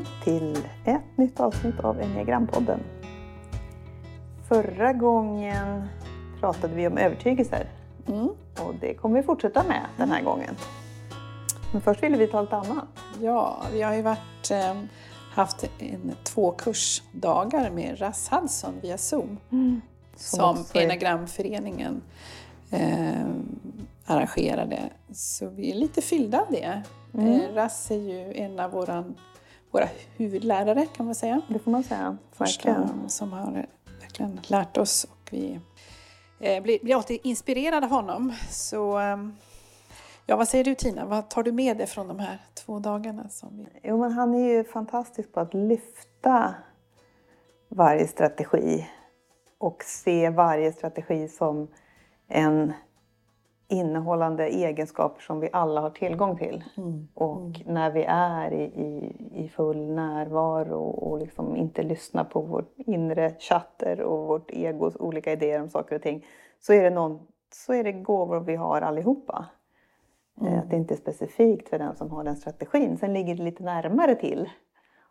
välkommen till ett nytt avsnitt av Enneagrampodden. Förra gången pratade vi om övertygelser Mm. och det kommer vi fortsätta med den här gången. Men först ville vi ta lite annat. Ja, vi har ju varit, eh, haft en tvåkursdagar med Russ Hudson via Zoom. Som, också är- Enagramföreningen eh, arrangerade. Så vi är lite fyllda av det. Mm. Eh, Russ är ju en av våran, våra huvudlärare kan man säga. Det får man säga. Verkligen. som har verkligen lärt oss. Och vi eh, blir, blir alltid inspirerade av honom. Så, ehm, ja, vad säger du Tina? Vad tar du med dig från de här två dagarna? Som vi... Jo, men han är ju fantastisk på att lyfta varje strategi och se varje strategi som en innehållande egenskaper som vi alla har tillgång till. Och när vi är i, i, i full närvaro och liksom inte lyssnar på vårt inre chatter och vårt egos olika idéer om saker och ting så är det, någon, så är det gåvor vi har allihopa. Eh, Att det inte är specifikt för den som har den strategin. Sen ligger det lite närmare till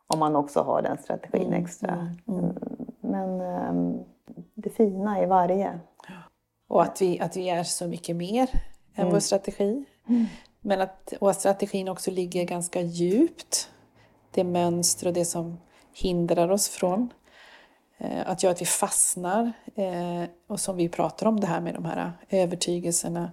om man också har den strategin extra. Mm, Men ehm, det fina i varje. Och att vi, att vi är så mycket mer än Mm. vår strategi. Men att och att strategin också ligger ganska djupt. Det mönster och det som hindrar oss från. Eh, att göra att vi fastnar. Eh, och som vi pratar om det här med de här övertygelserna.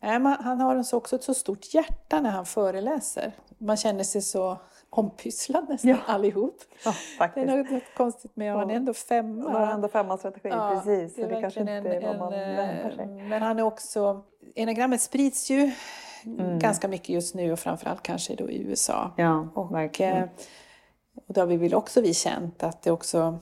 Han har så också ett så stort hjärta när han föreläser. Man känner sig så ompysslad nästan Ja. allihop. Ja, Det är faktiskt. något, konstigt med. Han är ändå femma. Man har ändå femma strategi, precis. Så är det kanske inte är vad man en, väntar eh, sig. Men han är också... Enagrammet sprids ju Mm. ganska mycket just nu och framförallt kanske då i USA. Ja, Och, verkligen. eh, och då har vi väl också vi känt att det också...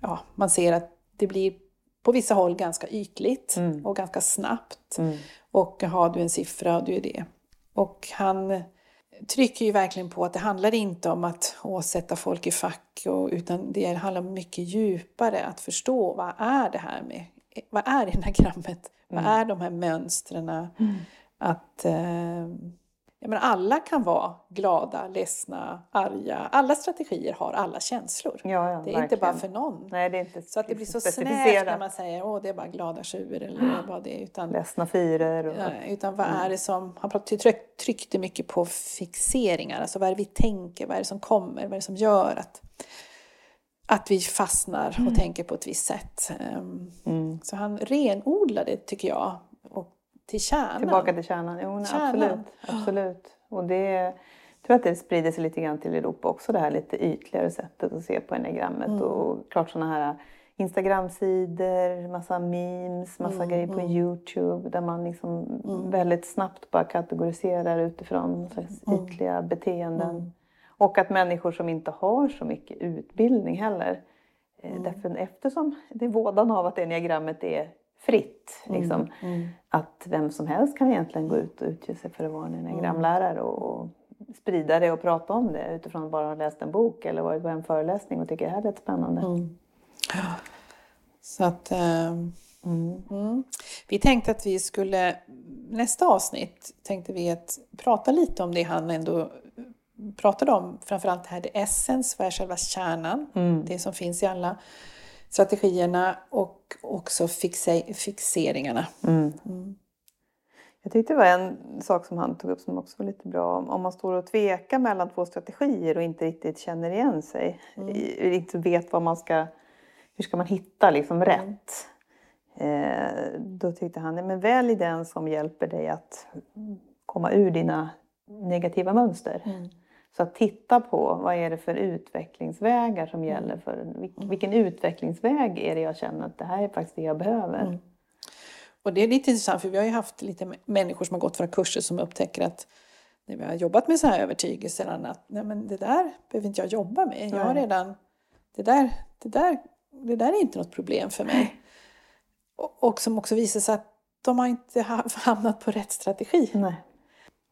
Ja, man ser att det blir på vissa håll ganska ytligt Mm. och ganska snabbt. Mm. Och har du en siffra, du är det. Och han trycker ju verkligen på att det handlar inte om att åh, sätta folk i fack, och, utan det handlar mycket djupare att förstå vad är det här med, vad är enagrammet? Vad är de här mönstren? Att eh, jag menar, alla kan vara glada, ledsna, arga. Alla strategier har alla känslor. Ja, ja, det är inte verkligen. bara för någon. Nej, det är inte Så att det blir så snävt när man säger åh det är bara glada tjuver eller vad det är. Utan, Ledsna fyror. Och... Ja, utan vad är det som, han tryckte mycket på fixeringar, alltså vad är det vi tänker, vad är det som kommer, vad är det som gör att, att vi fastnar och tänker på ett visst sätt. Ehm, Mm. Så han renodlade, tycker jag, till kärnan. Tillbaka till kärnan. Jo, Kärnan. absolut. absolut. Och det jag tror att det sprider sig lite grann till Europa också, det här lite ytligare sättet att se på enagrammet. Mm. Och klart sådana här Instagramsidor, massa memes, massa Mm, grejer på Youtube där man liksom väldigt snabbt bara kategoriserar utifrån slags Mm. ytliga beteenden. Och att människor som inte har så mycket utbildning heller, eh, Mm. därför, eftersom det är vådan av att enneagrammet är fritt, Mm. liksom, att vem som helst kan egentligen gå ut och utge sig för att vara en enneagramlärare och, och sprida det och prata om det utifrån att bara ha läst en bok eller varit på en föreläsning och tycker det här lät spännande. Mm. Så att, ehm, Mm. mm. Vi tänkte att vi skulle, nästa avsnitt tänkte vi att prata lite om det han ändå pratade om, framförallt det här det essence, vad är själva kärnan, Mm. det som finns i alla strategierna och också fixe- fixeringarna. Mm. Mm. Jag tyckte det var en sak som han tog upp som också var lite bra. Om- man står och tvekar mellan två strategier och inte riktigt känner igen sig. i- Inte vet vad man ska... Hur ska man hitta liksom rätt? Eh, då tyckte han, "Nej, men välj den som hjälper dig att komma ur dina negativa mönster. Så att titta på vad är det för utvecklingsvägar som gäller för vil- vilken utvecklingsväg är det jag känner att det här är faktiskt det jag behöver. Och det är lite intressant för vi har ju haft lite människor som har gått våra kurser som upptäcker att när vi har jobbat med så här övertygelser och annat, nej men det där behöver inte jag jobba med. Jag har redan, det där, det där, det där är inte något problem för mig. Och, och som också visar sig att de har inte ha- hamnat på rätt strategi. Nej.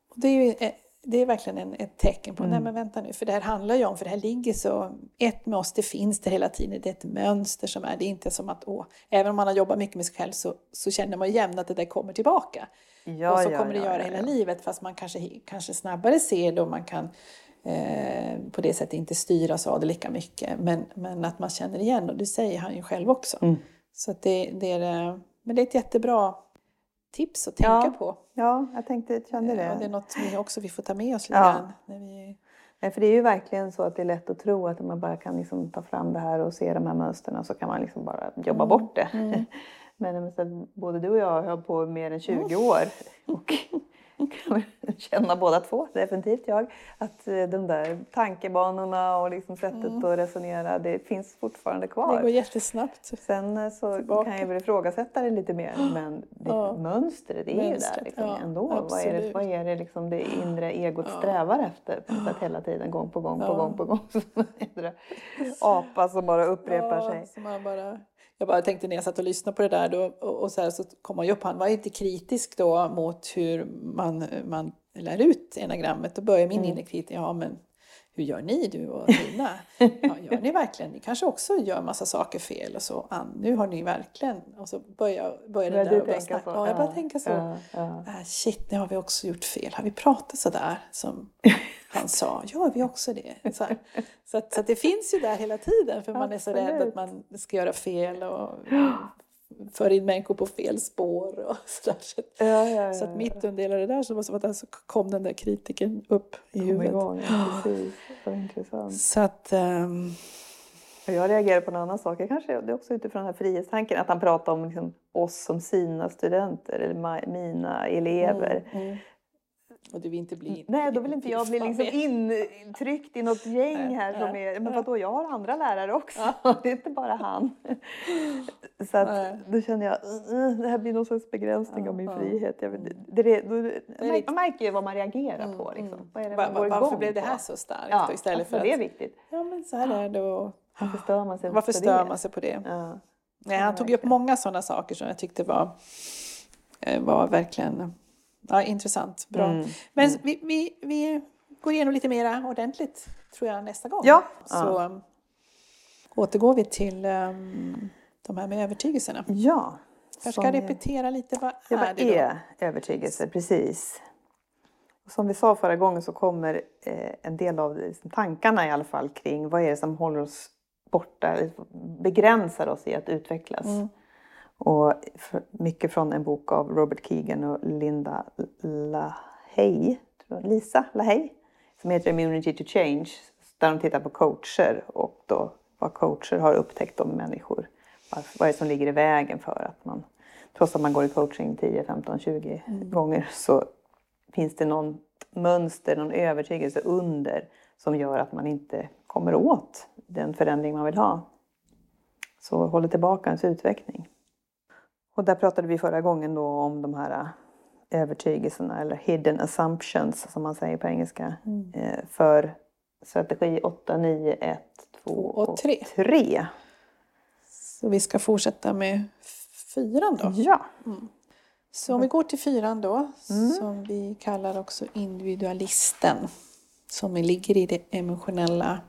Och det är ju eh, det är verkligen en, ett tecken på, nej men vänta nu, för det här handlar ju om, för det här ligger så, ett med oss, det finns det hela tiden, det är ett mönster som är, det är inte som att, åh, även om man har jobbat mycket med sig själv så, så känner man ju jämt att det där kommer tillbaka. Ja, och så ja, kommer det ja, göra hela livet, fast man kanske, kanske snabbare ser det och man kan eh, på det sättet inte styras av det lika mycket. Men, men att man känner igen och det säger han ju själv också. Mm. Så det, det är, eh, men det är ett jättebra tips att tänka Ja, på. Ja, jag tänkte, kände det. Ja, det är något vi också vi får ta med oss lite Ja. grann. När vi, Nej, för det är ju verkligen så att det är lätt att tro att man bara kan liksom ta fram det här och se de här mönstren så kan man liksom bara jobba Mm, bort det. mm. Men både du och jag har hållit på mer än 20 år och känna båda två, definitivt jag, att eh, de där tankebanorna och liksom sättet Mm. att resonera, det finns fortfarande det kvar. går jättesnabbt. Sen eh, så Tillbaka. kan jag väl ifrågasätta det lite mer men det, Ja. mönstret är ju där Mönstret, liksom, ja, ändå. Vad är det, absolut. vad är det liksom det inre egot Ja. strävar efter på sätt hela tiden, gång på gång på gång på gång. Som en apa som bara upprepar sig. man bara, jag bara tänkte när jag satt och lyssnade på det där då, och, och så, här, så kom han ju upp, han var lite kritisk då mot hur man, man lär ut enagrammet. Då börjar min Mm. inre kritik, ja men hur gör ni du och Nina? Ja, gör ni verkligen? Ni kanske också gör massa saker fel och så. Ann, nu har ni verkligen... Och så börjar, börjar det där och börjar snacka. Ja, jag börjar tänka så. Ja, ja. Ah, shit, nu har vi också gjort fel. Har vi pratat så där som han sa? Gör vi också det? Så, här. så, att, så att det finns ju där hela tiden för man är så rädd att man ska göra fel och för in människor på fel spår och sådär. Så, att- Ja, ja, ja, så att mitt under hela det där så, måste man, så kom den där kritiken upp i Kom huvudet. igång, ja, precis. Så intressant. Så att... Och jag reagerar på en annan sak. Jag Kanske det är också utifrån den här frihetstanken. Att han pratar om liksom oss som sina studenter eller mina elever. Mm, mm. Och du vill inte bli... Nej, då vill inte jag bli liksom intryckt i något gäng här som är... Men vadå, jag har andra lärare också. Det är inte bara han. Så att då känner jag "Uh, det här blir någon sorts begränsning av min frihet. Jag vet, det, det, då, man, märker ju vad man reagerar Mm, på. Liksom. mm. Vad är det man går Varför blev det här så starkt? Ja, istället alltså, för att... det är viktigt. Ja, men så här är det och... Varför stör man sig Varför på stör det? man sig på det? Ja. Nej, han tog upp många sådana saker som jag tyckte var, eh, var verkligen ja, intressant. Bra. Mm. Men vi, vi, vi går igenom lite mer ordentligt tror jag nästa gång. Ja. Så um, återgår vi till um, de här med övertygelserna. Ja. Jag ska repetera lite, vad Ja, är det är övertygelse? Precis. Som vi sa förra gången så kommer eh, en del av liksom, tankarna i alla fall kring vad är det som håller oss borta, begränsar oss i att utvecklas. Mm. Och mycket från en bok av Robert Keegan och Linda LaHaye, Lisa LaHaye, som heter Immunity to Change, där de tittar på coacher och då vad coacher har upptäckt om människor. Vad är det som ligger i vägen för att man, trots att man går i coaching 10, 15, 20 gånger så finns det någon mönster, någon övertygelse under som gör att man inte kommer åt den förändring man vill ha. Så håller tillbaka ens utveckling. Och där pratade vi förra gången då om de här äh, övertygelserna eller hidden assumptions som man säger på engelska. eh, För strategi 8, 9, 1, 2 och och tre. 3. Så vi ska fortsätta med fyran då. Ja. Så om vi går till fyran då, Mm. som vi kallar också individualisten. Som ligger i det emotionella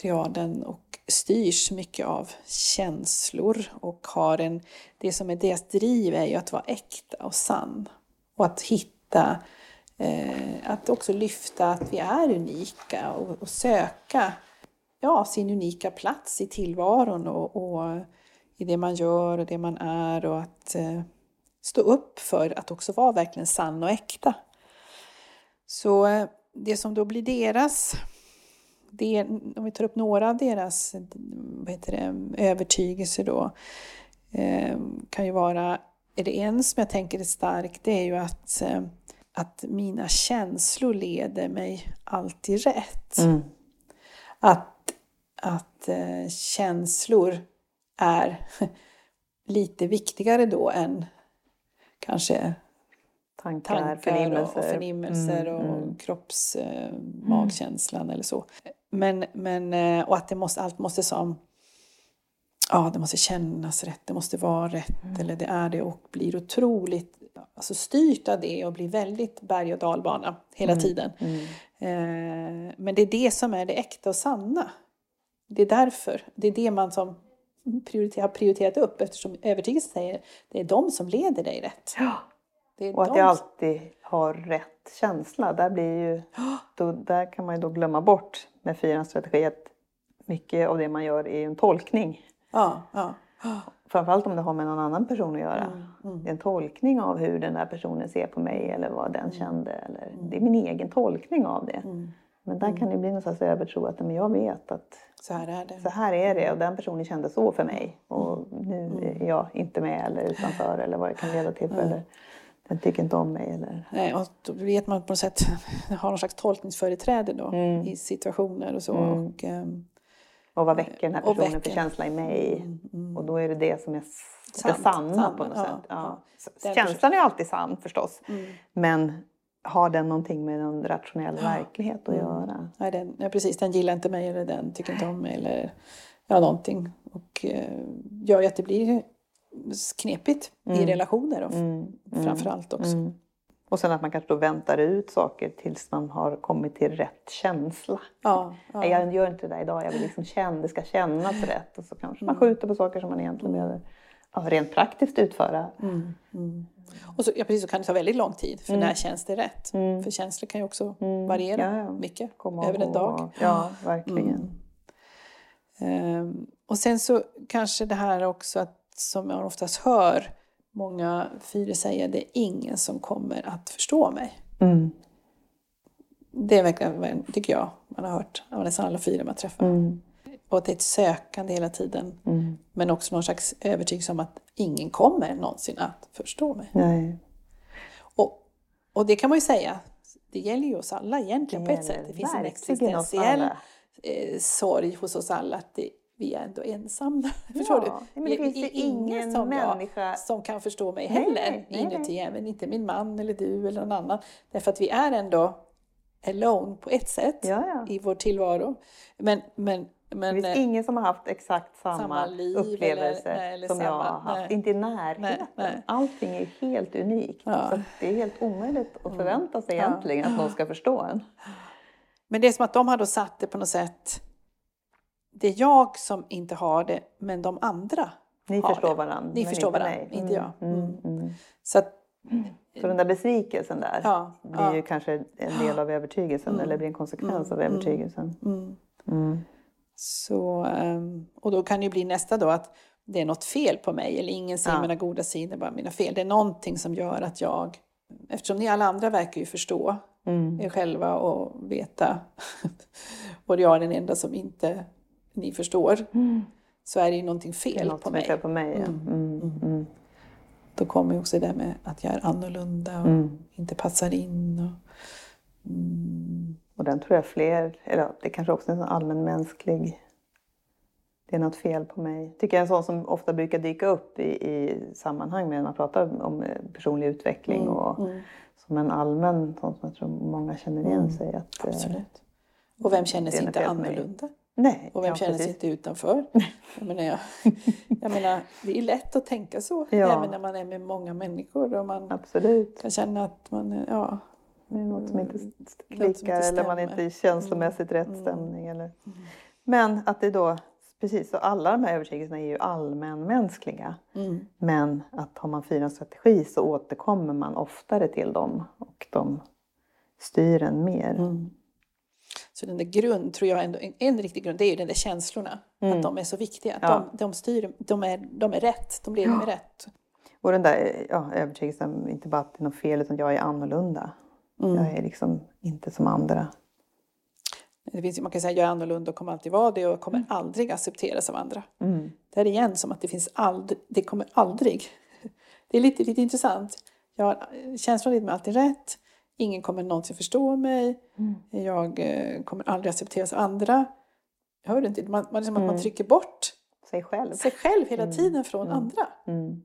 triaden och styrs mycket av känslor och har en, det som är deras driv är ju att vara äkta och sann. Och att hitta, eh, att också lyfta att vi är unika och, och söka ja, sin unika plats i tillvaron och, och i det man gör och det man är och att eh, stå upp för att också vara verkligen sann och äkta. Så eh, det som då blir deras, det, om vi tar upp några av deras vad heter det, övertygelser då, eh, kan ju vara, är det en som jag tänker är stark, det är ju att, eh, att mina känslor leder mig alltid rätt. Mm. Att, att eh, känslor är lite viktigare då än kanske Tankar, tankar förnimmelser. och förnimmelser Mm, och mm. kropps, eh, magkänslan eller så. Men, men, eh, och att det måste, allt måste som Ja, det måste kännas rätt, det måste vara rätt Mm. eller det är det och blir otroligt alltså styrt av det och blir väldigt berg och dalbana hela Mm. tiden. Mm. Eh, men det är det som är det äkta och sanna. Det är därför. Det är det man som prioriter- har prioriterat upp eftersom övertygelsen säger det är de som leder dig rätt. Ja. Och att jag alltid har rätt känsla. Där, blir ju, då, där kan man ju då glömma bort med fyrans strategi att mycket av det man gör är en tolkning. Ja, ja. Framförallt om det har med någon annan person att göra. Mm, Det är en tolkning av hur den där personen ser på mig eller vad den kände. Eller, det är min egen tolkning av det. Mm. Men där kan det bli någon slags övertro att men jag vet att Så här är det. så här är det och den personen kände så för mig. Och nu Mm. är jag inte med eller utanför eller vad det kan leda till. Eller den tycker inte om mig. Eller, Nej, och då vet man på något sätt har någon slags tolkningsföreträde då Mm. i situationer och så. Och, ehm, och vad väcker den här Och personen för väcker. känsla i mig? Och då är det det som är s- det Sant, sanna sanna, på något ja, sätt. Ja. ja. Den Känslan är alltid sann förstås. Mm. Men har den någonting med någon rationell verklighet Mm. att göra? nej, den, ja, precis, den gillar inte mig eller den tycker inte om mig eller ja, någonting. Och eh, gör ju att det blir knepigt i relationer och framför allt också. Mm. Och sen att man kanske då väntar ut saker tills man har kommit till rätt känsla. Ja, ja. Jag gör inte det där idag, jag vill liksom känna, det ska kännas rätt. Och så kanske man skjuter på saker som man egentligen behöver ja, rent praktiskt utföra. Och så, ja, precis, så kan det ta väldigt lång tid, för när känns det rätt? För känslor kan ju också variera Ja, ja. mycket Komma över en dag. Ja, verkligen. Ehm, och sen så kanske det här också att, som man oftast hör många fyra säga, det är ingen som kommer att förstå mig. Mm. Det är verkligen, tycker jag, man har hört av nästan alla fyra man träffar. Mm. Och att det är ett sökande hela tiden. Men också någon slags övertygelse om att ingen kommer någonsin att förstå mig. Nej. Och, och det kan man ju säga, det gäller ju oss alla egentligen på ett sätt. Det finns en existentiell alla. eh, sorg hos oss alla att det, vi är ändå ensamma. Förstår Ja, du? men det finns är ingen som jag människa- som kan förstå mig Nej, heller nej, nej. inuti, även inte min man eller du eller någon annan. Därför att vi är ändå alone på ett sätt Ja, ja. i vår tillvaro. Men, men, men Det finns eh, ingen som har haft exakt samma, samma liv upplevelse eller- nej, eller som jag samma- har haft. nej. Inte i närheten. Nej, nej. Allting är helt unikt. Ja. Mm. Så det är helt omöjligt att förvänta sig egentligen att någon ska förstå en. Men det är som att de har då satt det på något sätt. Det är jag som inte har det, men de andra Ni har förstår det. varandra, Ni förstår inte varandra, mig. inte jag. Mm, mm. Så att, Så den där besvikelsen där Ja, blir ja. Mm. ju kanske en del av övertygelsen eller blir en konsekvens av övertygelsen. Mm. så, ehm, och då kan det ju bli nästa då att det är något fel på mig eller ingen ser Ja. mina goda sidor, bara mina fel. Det är någonting som gör att jag, eftersom ni alla andra verkar ju förstå Mm. er själva och veta och jag är den enda som inte ni förstår, så är det ju någonting fel något på mig. fel på mig. Ja. Mm. Mm. Då kommer ju också det där med att jag är annorlunda och Mm. inte passar in. Och, Och den tror jag fler, eller det kanske också är en allmänmänsklig det är något fel på mig. Tycker jag är en sån som ofta brukar dyka upp i, i sammanhang med när man pratar om eh, personlig utveckling Mm, och som en allmän sån som jag tror många känner igen sig. Att, eh, absolut. Och vem känner sig inte annorlunda? Nej, Och vem ja, känner sig inte utanför? Jag menar, jag, jag menar, det är lätt att tänka så, Ja. även när man är med många människor. Och man Absolut. kan känna att man, ja, Det är något som inte Mm. som klickar inte eller man är. Mm. inte i känslomässigt rätt stämning. Eller. Men att det då, precis, så alla de här övertygelserna är ju allmänmänskliga. Mm. Men att har man fyra strategi så återkommer man oftare till dem och de styr en mer. Mm. Så den där grund, tror jag ändå, en, en riktig grund, det är ju den där känslorna. Att de är så viktiga. Ja. de, de styr, de är, de är rätt, de leder med rätt. Och den där ja, övertygelsen, inte bara att det är något fel utan jag är annorlunda. Mm. Jag är liksom inte som andra. Det finns, man kan säga att jag är annorlunda och kommer alltid vara det och kommer Mm. aldrig accepteras av andra. Det är igen som att det finns aldrig, det kommer aldrig. Det är lite, lite intressant. Jag har känslan av att alltid rätt. Ingen kommer någonsin förstå mig. Mm. Jag eh, kommer aldrig accepteras av andra. Jag hör inte. Man, man, det är som att Mm. man trycker bort Sig själv. sig själv hela tiden från andra. Mm.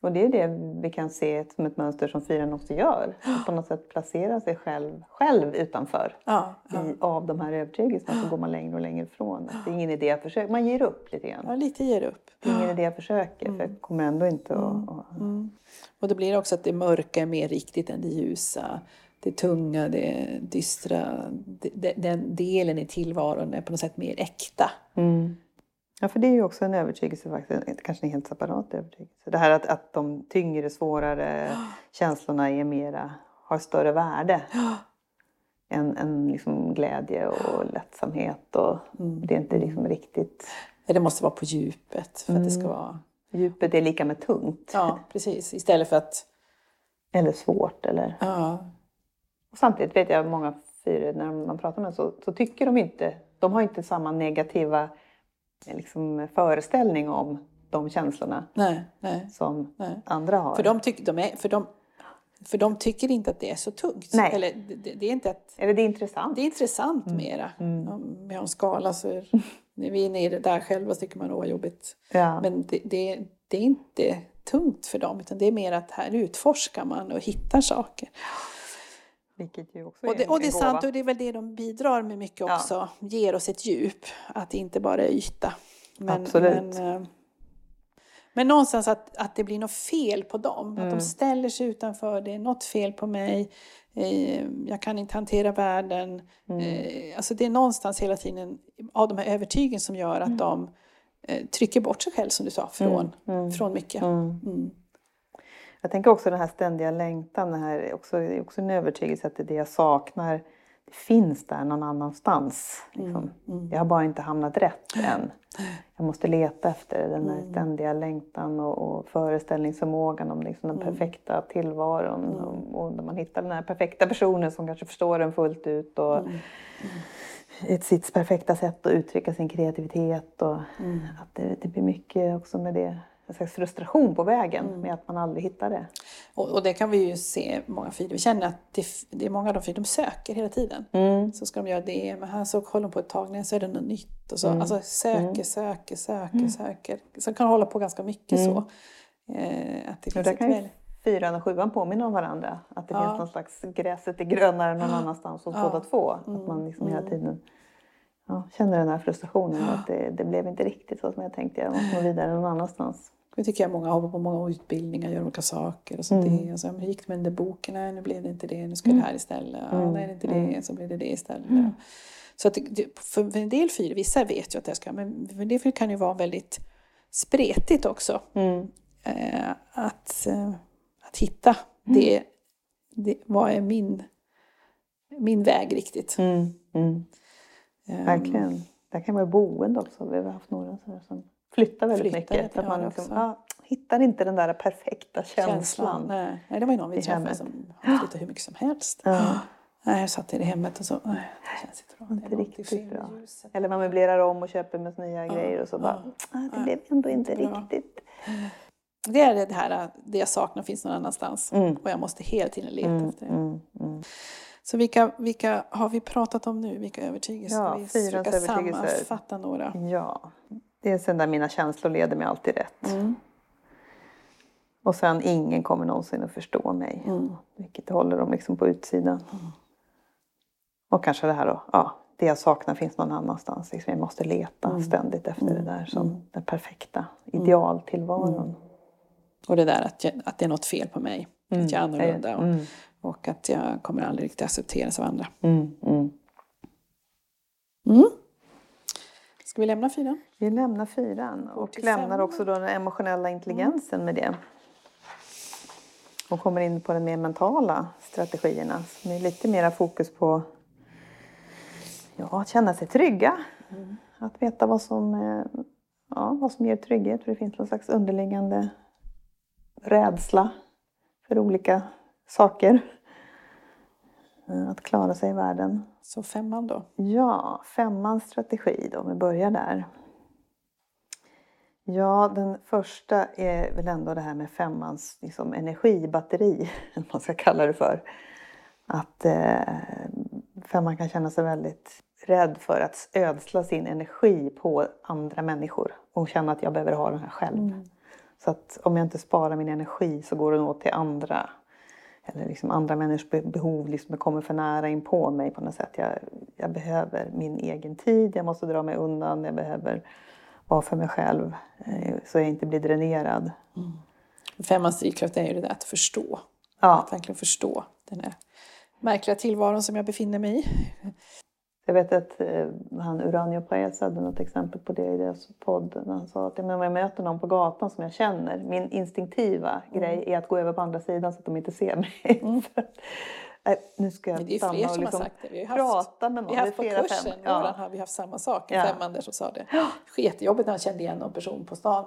Och det är det vi kan se som ett mönster som fyran också gör. Att på något sätt placera sig själv, själv utanför. Ja, ja. I, av de här övertygelserna så går man längre och längre ifrån. Att det är ingen idé att försöka. Man ger upp lite grann. ja, lite ger upp. Det är ingen idé att försöka för jag kommer ändå inte att... Mm. Och då blir det också att det mörka är mer riktigt än det ljusa. Det tunga, det dystra, det, den delen i tillvaron är på något sätt mer äkta. mm. Ja, för det är ju också en övertygelse, faktiskt, kanske en helt separat övertygelse. Det här att, att de tyngre, svårare känslorna är mera, har större värde än, än liksom glädje och lättsamhet. Och Mm. Det är inte liksom riktigt... Det måste vara på djupet för att det ska Mm. vara... Djupet är lika med tungt. Ja, precis. Istället för att... Eller svårt. Eller... Ja, Och samtidigt vet jag många fyror, när man pratar med dem så, så tycker de inte... De har inte samma negativa liksom, föreställning om de känslorna nej, nej, som nej. andra har. För de, tyck, de är, för, de, för de tycker inte att det är så tungt. Nej. Eller, det, det, det är inte att... Eller det är intressant. Det är intressant Mm. mera. Om vi har en skala så är, när vi är nere där själva så tycker man åh vad jobbigt. Ja. Men det, det, det är inte tungt för dem utan det är mer att här utforskar man och hittar saker. Vilket ju också Och det, en- och det är gåva. sant och det är väl det de bidrar med mycket Ja. också. Ger oss ett djup. Att det inte bara är yta. Men, Absolut. Men, eh, men någonstans att, att det blir något fel på dem. Att Mm. de ställer sig utanför. Det är något fel på mig. Eh, jag kan inte hantera världen. Mm. Eh, alltså det är någonstans hela tiden av de här övertygen som gör att de eh, trycker bort sig själv som du sa. Från, från mycket. Mm. Mm. Jag tänker också den här ständiga längtan. Det här är också, det är också en övertygelse att det är det jag saknar. Det finns där någon annanstans. Liksom. Jag har bara inte hamnat rätt än. Jag måste leta efter den här ständiga längtan och, och föreställningsförmågan om liksom den perfekta tillvaron. Och, och när man hittar den här perfekta personen som kanske förstår den fullt ut. Och ett sitt perfekta sätt att uttrycka sin kreativitet. Och att det, det blir mycket också med det. En slags frustration på vägen med att man aldrig hittar det. Och, och det kan vi ju se många fyra. Vi känner att det, det är många av de fyra, de söker hela tiden. Mm. Så ska de göra det, men här så håller de på ett tag, nej så är det något nytt. Och så, Mm. Alltså söker, söker, söker, söker. Så kan hålla på ganska mycket så. Eh, att det finns där kan ju väl... fyran och sjuan påminna om varandra. Att det Ja. finns någon slags gräset är grönare någon annanstans hos Ja. båda två. Att man liksom hela tiden ja, känner den här frustrationen. Att det, det blev inte riktigt så som jag tänkte. Jag måste nå vidare någon annanstans. Det tycker jag många hoppar på många utbildningar, gör olika saker och sånt. Mm. Det. Och så, hur gick det med den där boken? Nej, nu blev det inte det. Nu ska det här istället. Ja, Mm. nej, det är inte det. Så blir det det istället. Så att för en del fyra, vissa vet ju att det ska, men för en del fyra kan ju vara väldigt spretigt också. Mm. Eh, att, eh, att hitta det, det, vad är min, min väg riktigt. Mm. Mm. Eh, Verkligen. Det kan vara boende också. Vi har haft några sådana som flyttar väldigt Flyttar, mycket. Att ja, man liksom, ja, hittar inte den där perfekta känslan. känslan. Nej, nej, det var ju någon vi i träffade hemmet. som har flyttat hur mycket som helst. Ja. Nej, jag satt i det hemmet och så, nej, det känns inte bra. Inte riktigt bra. Eller man möblerar om och köper med nya grejer och så bara, ah, det blev ändå inte riktigt. Det är det här, det jag saknar finns någon annanstans. Och jag måste hela tiden leta efter det. Mm. Mm. Så vilka, vilka har vi pratat om nu? Vilka övertygelser? Ja, vi fyrans försöka övertygelser. sammanfatta några. Ja, det är sen där mina känslor leder mig alltid rätt. Mm. Och sen ingen kommer någonsin att förstå mig. Mm. Vilket håller dem liksom på utsidan. Och kanske det här då, ja, det jag saknar finns någon annanstans. Liksom jag måste leta Mm. ständigt efter det där som den perfekta idealtillvaron. Och det där att, jag, att det är något fel på mig. Att jag är annorlunda. Och, Mm. och att jag kommer aldrig riktigt accepteras av andra. Mm. Mm. Mm. Ska vi lämna fyran? Vi lämnar fyran och lämnar också då den emotionella intelligensen med det. Och kommer in på de mer mentala strategierna som är lite mera fokus på ja, att känna sig trygga. Att veta vad som, eh, ja, vad som ger trygghet. För det finns någon slags underliggande rädsla för olika saker. Eh, Att klara sig i världen. Så femman då. Ja, femmans strategi då, om vi börjar där. Ja, den första är väl ändå det här med femmans liksom, energibatteri, eller vad man ska kalla det för. Att eh, femman kan känna sig väldigt rädd för att ödsla sin energi på andra människor och känna att jag behöver ha den här själv. Så att om jag inte sparar min energi så går den åt till andra. Eller liksom andra människors be- behov liksom kommer för nära in på mig på något sätt. Jag, jag behöver min egen tid, jag måste dra mig undan, jag behöver vara för mig själv eh, så jag inte blir dränerad. Femmans drivkraft är ju det där att förstå. Ja, Att verkligen förstå den här märkliga tillvaron som jag befinner mig i. Jag vet att eh, han Uranio Paes hade något exempel på det i deras podd. När han sa att om jag möter någon på gatan som jag känner, min instinktiva Mm. grej är att gå över på andra sidan så att de inte ser mig. Att, nej, nu ska jag det är fler som liksom har sagt det. Vi har haft, med någon. vi har haft på Det kursen, fem. Ja. har vi haft samma sak. En Ja. femman där som sa det. Sketjobbigt när han kände igen någon person på stan.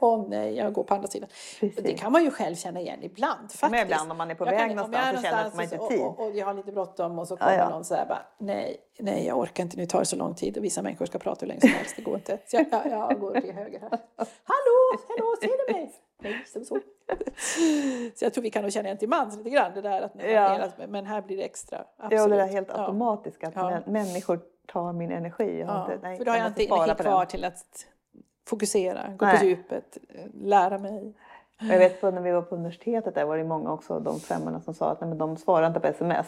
Åh nej, jag går på andra sidan. Precis. Det kan man ju själv känna igen ibland faktiskt. Men ibland om man är på Jag väg kan- någonstans är och känner att man någonstans inte har och, och, och jag har lite bråttom och så Ja, kommer ja. någon så här bara nej, nej jag orkar inte, nu tar det så lång tid och vissa människor ska prata hur länge som helst, det går inte. Så jag, jag, jag går till höger här. Hallå, hallå, ser du mig? Nej, så, så. så jag tror vi kan nog känna igen till mans lite grann det där att Ja. men här blir det extra. Ja, det där absolut. helt Ja. automatiska att Ja. män, människor tar min energi. Jag har Ja, inte, nej, för då har jag inte energi kvar till att fokusera, gå Nej. på djupet, lära mig. Jag vet på när vi var på universitetet där var det många också, de femmorna som sa att nej, men de svarar inte på sms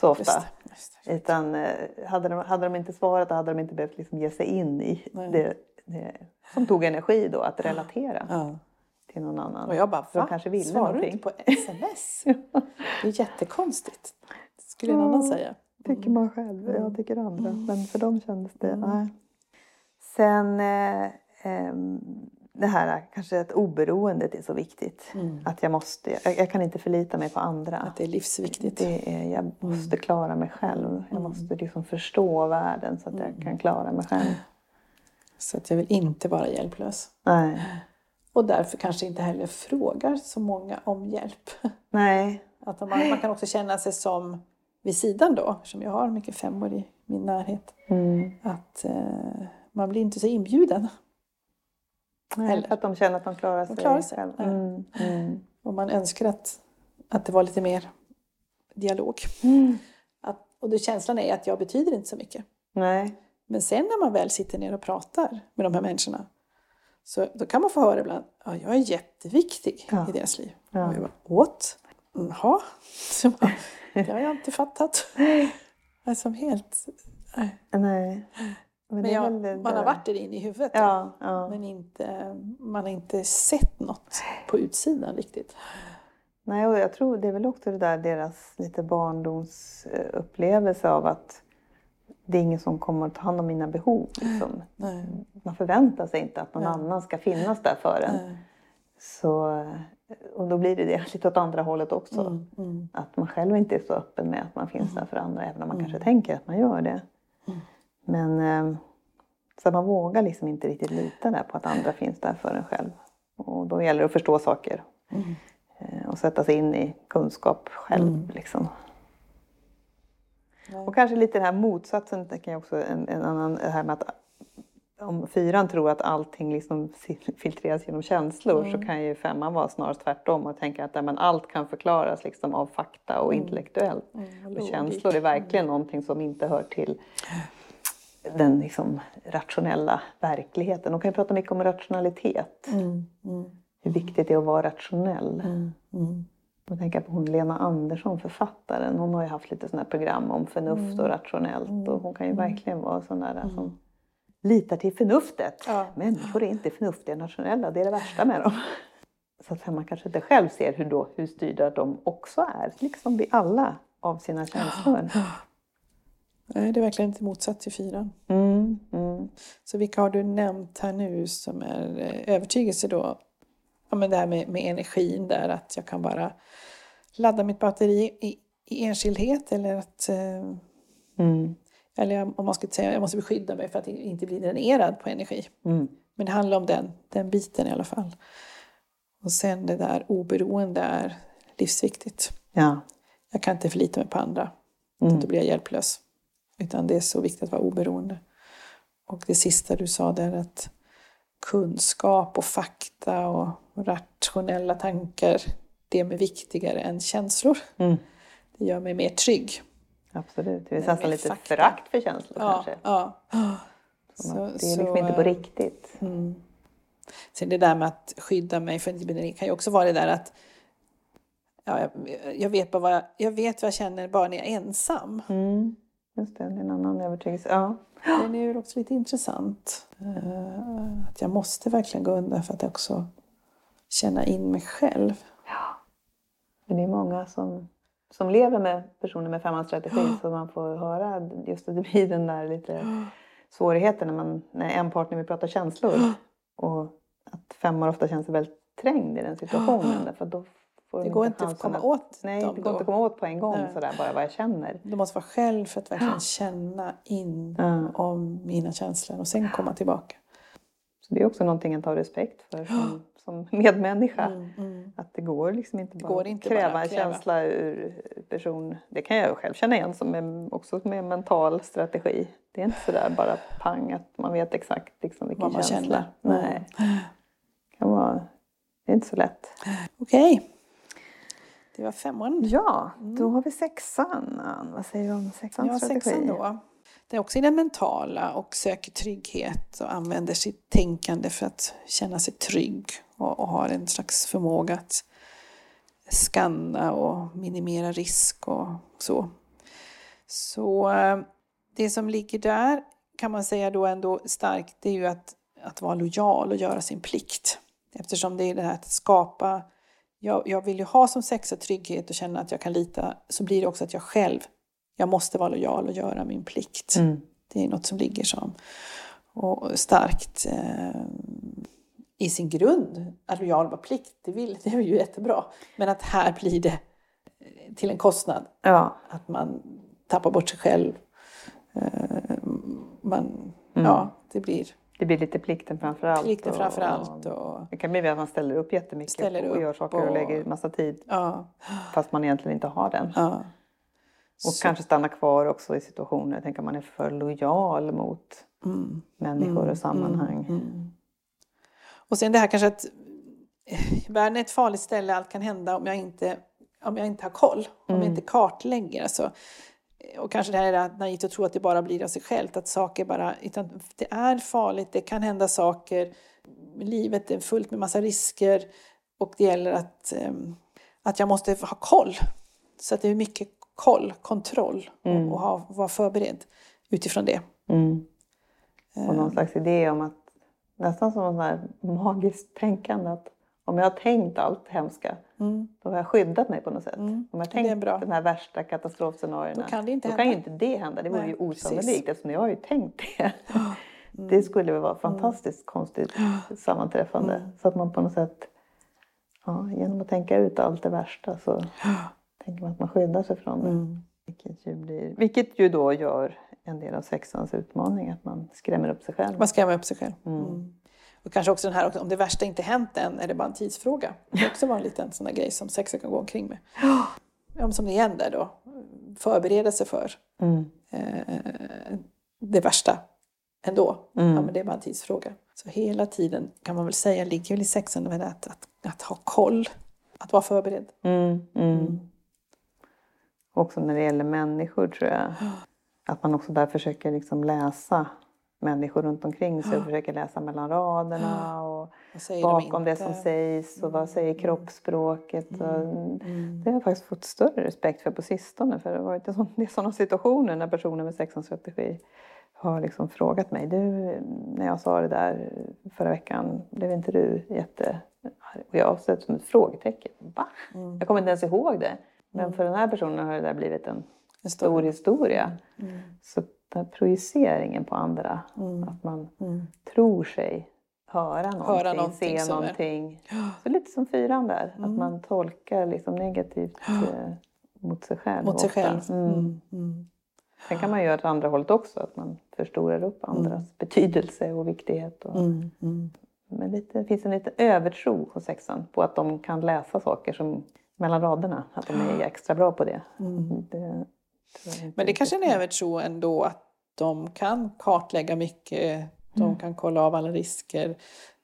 så ofta. Just det, just det. Utan eh, hade de, hade de inte svarat hade de inte behövt liksom ge sig in i Nej. det, det som tog energi då att relatera Ja. till någon annan. Och jag bara, de va? kanske ville Svarar du någonting. inte på sms? Det är jättekonstigt. Skulle en annan säga. Tycker man själv, Mm. jag tycker andra. Men för dem kändes det, nej. Sen eh, det här kanske att oberoendet är så viktigt. Att jag måste, jag, jag kan inte förlita mig på andra. Att det är livsviktigt. Det är, jag måste klara mig själv. Jag måste liksom förstå världen så att jag kan klara mig själv. Så att jag vill inte vara hjälplös. Nej. Och därför kanske inte heller frågar så många om hjälp. Nej. Att man, man kan också känna sig som vid sidan då, eftersom jag har mycket femmor i min närhet. Mm. Att eh, man blir inte så inbjuden. Eller- att de känner att de klarar sig, klarar sig, själv. ja. Mm. Mm. Och man önskar att, att det var lite mer dialog. Mm. Att, och det, känslan är att jag betyder inte så mycket. Nej. Men sen när man väl sitter ner och pratar med de här människorna så då kan man få höra ibland ja, jag är jätteviktig Ja. i deras liv. Ja. Och jag bara, åt? Jaha? Det har jag inte fattat. Alltså helt... nej. Nej. Men, Men jag, man har varit där inne i huvudet. Ja, ja. Men inte, man har inte sett något på utsidan riktigt. Nej, och jag tror det är väl också det där deras lite barndomsupplevelse av att det är ingen som kommer att ta hand om mina behov. Liksom. Nej. Man förväntar sig inte att någon Ja. annan ska finnas där för en. Nej. Så, och då blir det det lite åt andra hållet också. Mm, mm, Att man själv inte är så öppen med att man finns där för andra, även om man kanske tänker att man gör det. Mm. Men eh, så man vågar liksom inte riktigt lita där på att andra finns där för en själv. Och då gäller det att förstå saker mm. eh, och sätta sig in i kunskap själv. Mm. Liksom. Och kanske lite den här motsatsen, tänker jag också, en, en annan, det här med att om fyran tror att allting liksom filtreras genom känslor Mm. så kan ju femman vara snarast tvärtom och tänka att ja, men allt kan förklaras liksom av fakta och intellektuellt. Mm, Och känslor är verkligen någonting som inte hör till den liksom rationella verkligheten. De kan ju prata mycket om rationalitet. Mm, mm, Hur viktigt det är att vara rationell. mm, mm. Jag tänker på hon Lena Andersson, författaren. Hon har ju haft lite sådana här program om förnuft Mm. och rationellt. Och hon kan ju verkligen vara sån där som litar till förnuftet. Ja. Människor är inte förnuftiga och rationella, det är det värsta med dem. Så att man kanske inte själv ser hur, då, hur styrda de också är, liksom vi alla, av sina känslor. Nej, det är verkligen inte motsatt till fyran. Mm, mm, Så vilka har du nämnt här nu som är eh, övertygelse då? Ja, men det här med, med energin där, att jag kan bara ladda mitt batteri i, i enskildhet eller att eh, mm, eller om man skulle säga jag måste beskydda mig för att inte bli dränerad på energi. mm. Men det handlar om den, den biten i alla fall. Och sen det där oberoende är livsviktigt. Ja. Jag kan inte förlita mig på andra. Mm. Då blir jag hjälplös. Utan det är så viktigt att vara oberoende. Och det sista du sa där att kunskap och fakta och rationella tankar, det är viktigare än känslor. Mm. Det gör mig mer trygg. Absolut. Det är nästan lite fakta. förakt för känslor Ja, kanske. ja. Så- det är liksom så, inte på riktigt. Mm. Sen det där med att skydda mig för det kan ju också vara det där att ja, jag, jag, vet bara vad jag, jag vet vad jag känner bara när jag är ensam. Mm. Just det, det är en annan övertygelse. Ja. Den är ju också lite intressant. Eh, Att jag måste verkligen gå undan för att också känna in mig själv. Men det är många som som lever med personer med femmansstrategi så man får höra just att det blir den där lite svårigheten när, man, när en partner vill prata känslor. Och att femmor ofta känns väldigt trängd i den situationen. Därför då får Det de går inte att komma åt Nej, dem det går då. inte att komma åt på en gång Nej. sådär bara vad jag känner. Du måste vara själv för att verkligen känna in Ja. om mina känslor och sen komma tillbaka. Så det är också någonting att ha respekt för som, som medmänniska. Mm, mm. Att det går liksom inte bara att kräva bara en kräva. känsla ur person. Det kan jag själv känna igen som en, också med mental strategi. Det är inte sådär bara pang att man vet exakt liksom vilken känsla. känner. Mm. Nej. Det, kan vara, det är inte så lätt. Okej. Det var femman. Ja, då har vi sexan. Ann. Vad säger du om sexans Ja, strategi? sexan då. Det är också i den mentala och söker trygghet och använder sitt tänkande för att känna sig trygg och, och har en slags förmåga att skanna och minimera risk och så. Så eh, det som ligger där kan man säga då ändå starkt det är ju att, att vara lojal och göra sin plikt. Eftersom det är det här att skapa jag, jag vill ju ha som sexa trygghet och känna att jag kan lita så blir det också att jag själv jag måste vara lojal och göra min plikt. Mm. Det är något som ligger som och starkt eh, i sin grund. Att lojal vara plikt, det, vill, det är ju jättebra. Men att här blir det eh, till en kostnad. Ja, Att man tappar bort sig själv. Eh, man, Mm. Ja, det blir det blir lite plikten framför allt. plikten och- framför allt. Och, Det kan bli att man ställer upp jättemycket Ställer och upp gör saker och, och- lägger massa tid ja, fast man egentligen inte har den. ja. Och Så- kanske stanna kvar också i situationer. Tänk om man är för lojal mot Mm. människor och sammanhang. Mm. Och sen det här kanske att eh, världen är ett farligt ställe, allt kan hända om jag inte, om jag inte har koll, om Mm. jag inte kartlägger. Alltså, och kanske det här är naivt att tro att det bara blir av sig självt, att saker bara, utan det är farligt, det kan hända saker, livet är fullt med massa risker och det gäller att, ehm, att jag måste ha koll. Så att det är mycket koll, kontroll och, och ha, vara förberedd utifrån det. Mm. Och någon slags idé om att nästan som något här magiskt tänkande att om jag har tänkt allt hemska Mm. då har jag skyddat mig på något sätt. Mm. Om jag har tänkt de här värsta katastrofscenarierna Då kan det inte då kan ju inte det hända. Det vore Nej, ju. Mm. osannolikt eftersom jag har ju tänkt det. Det skulle väl vara fantastiskt konstigt sammanträffande. Mm. Så att man på något sätt ja, genom att tänka ut allt det värsta så tänker man att man skyddar sig från det. Mm. Vilket, ju blir, vilket ju då gör en del av sexans utmaning, att man skrämmer upp sig själv. Man skrämmer upp sig själv. Mm. Mm. Och kanske också den här, om det värsta inte hänt än, är det bara en tidsfråga. Det kan också vara en liten sån där grej som sexen kan gå omkring med. Ja, som det igen där då, förbereda sig för Mm. eh, det värsta ändå. Mm. Ja, men det är bara en tidsfråga. Så hela tiden kan man väl säga ligger väl i sexen med att, att, att ha koll, att vara förberedd. Mm. Mm. Också när det gäller människor tror jag. Att man också där försöker liksom läsa människor runt omkring sig och försöker läsa mellan raderna och Vad säger de bakom det som sägs och vad säger kroppsspråket. Och Mm. Det har jag faktiskt fått större respekt för på sistone. För det har varit sån- det är sådana situationer när personer med sexans strategi har liksom frågat mig. Du, när jag sa det där förra veckan, blev inte du jätte... Och jag har sett som ett frågetecken. Va? Mm. Jag kommer inte ens ihåg det. Men för den här personen har det där blivit en En stor stor. historia. Mm. Så den här projiceringen på andra, Mm. att man Mm. tror sig höra någonting, någonting se som är- någonting. Så lite som fyran där, Mm. att man tolkar liksom negativt eh, mot sig själv. Mot sig själv. Mm. Mm. Mm. Sen kan man göra åt andra hållet också, att man förstorar upp andras betydelse och viktighet. Och. Men lite, det finns en liten övertro hos sexan på att de kan läsa saker som mellan raderna, att de är extra bra på det. Det Men det kanske är en övertro ändå att de kan kartlägga mycket, de Mm. kan kolla av alla risker,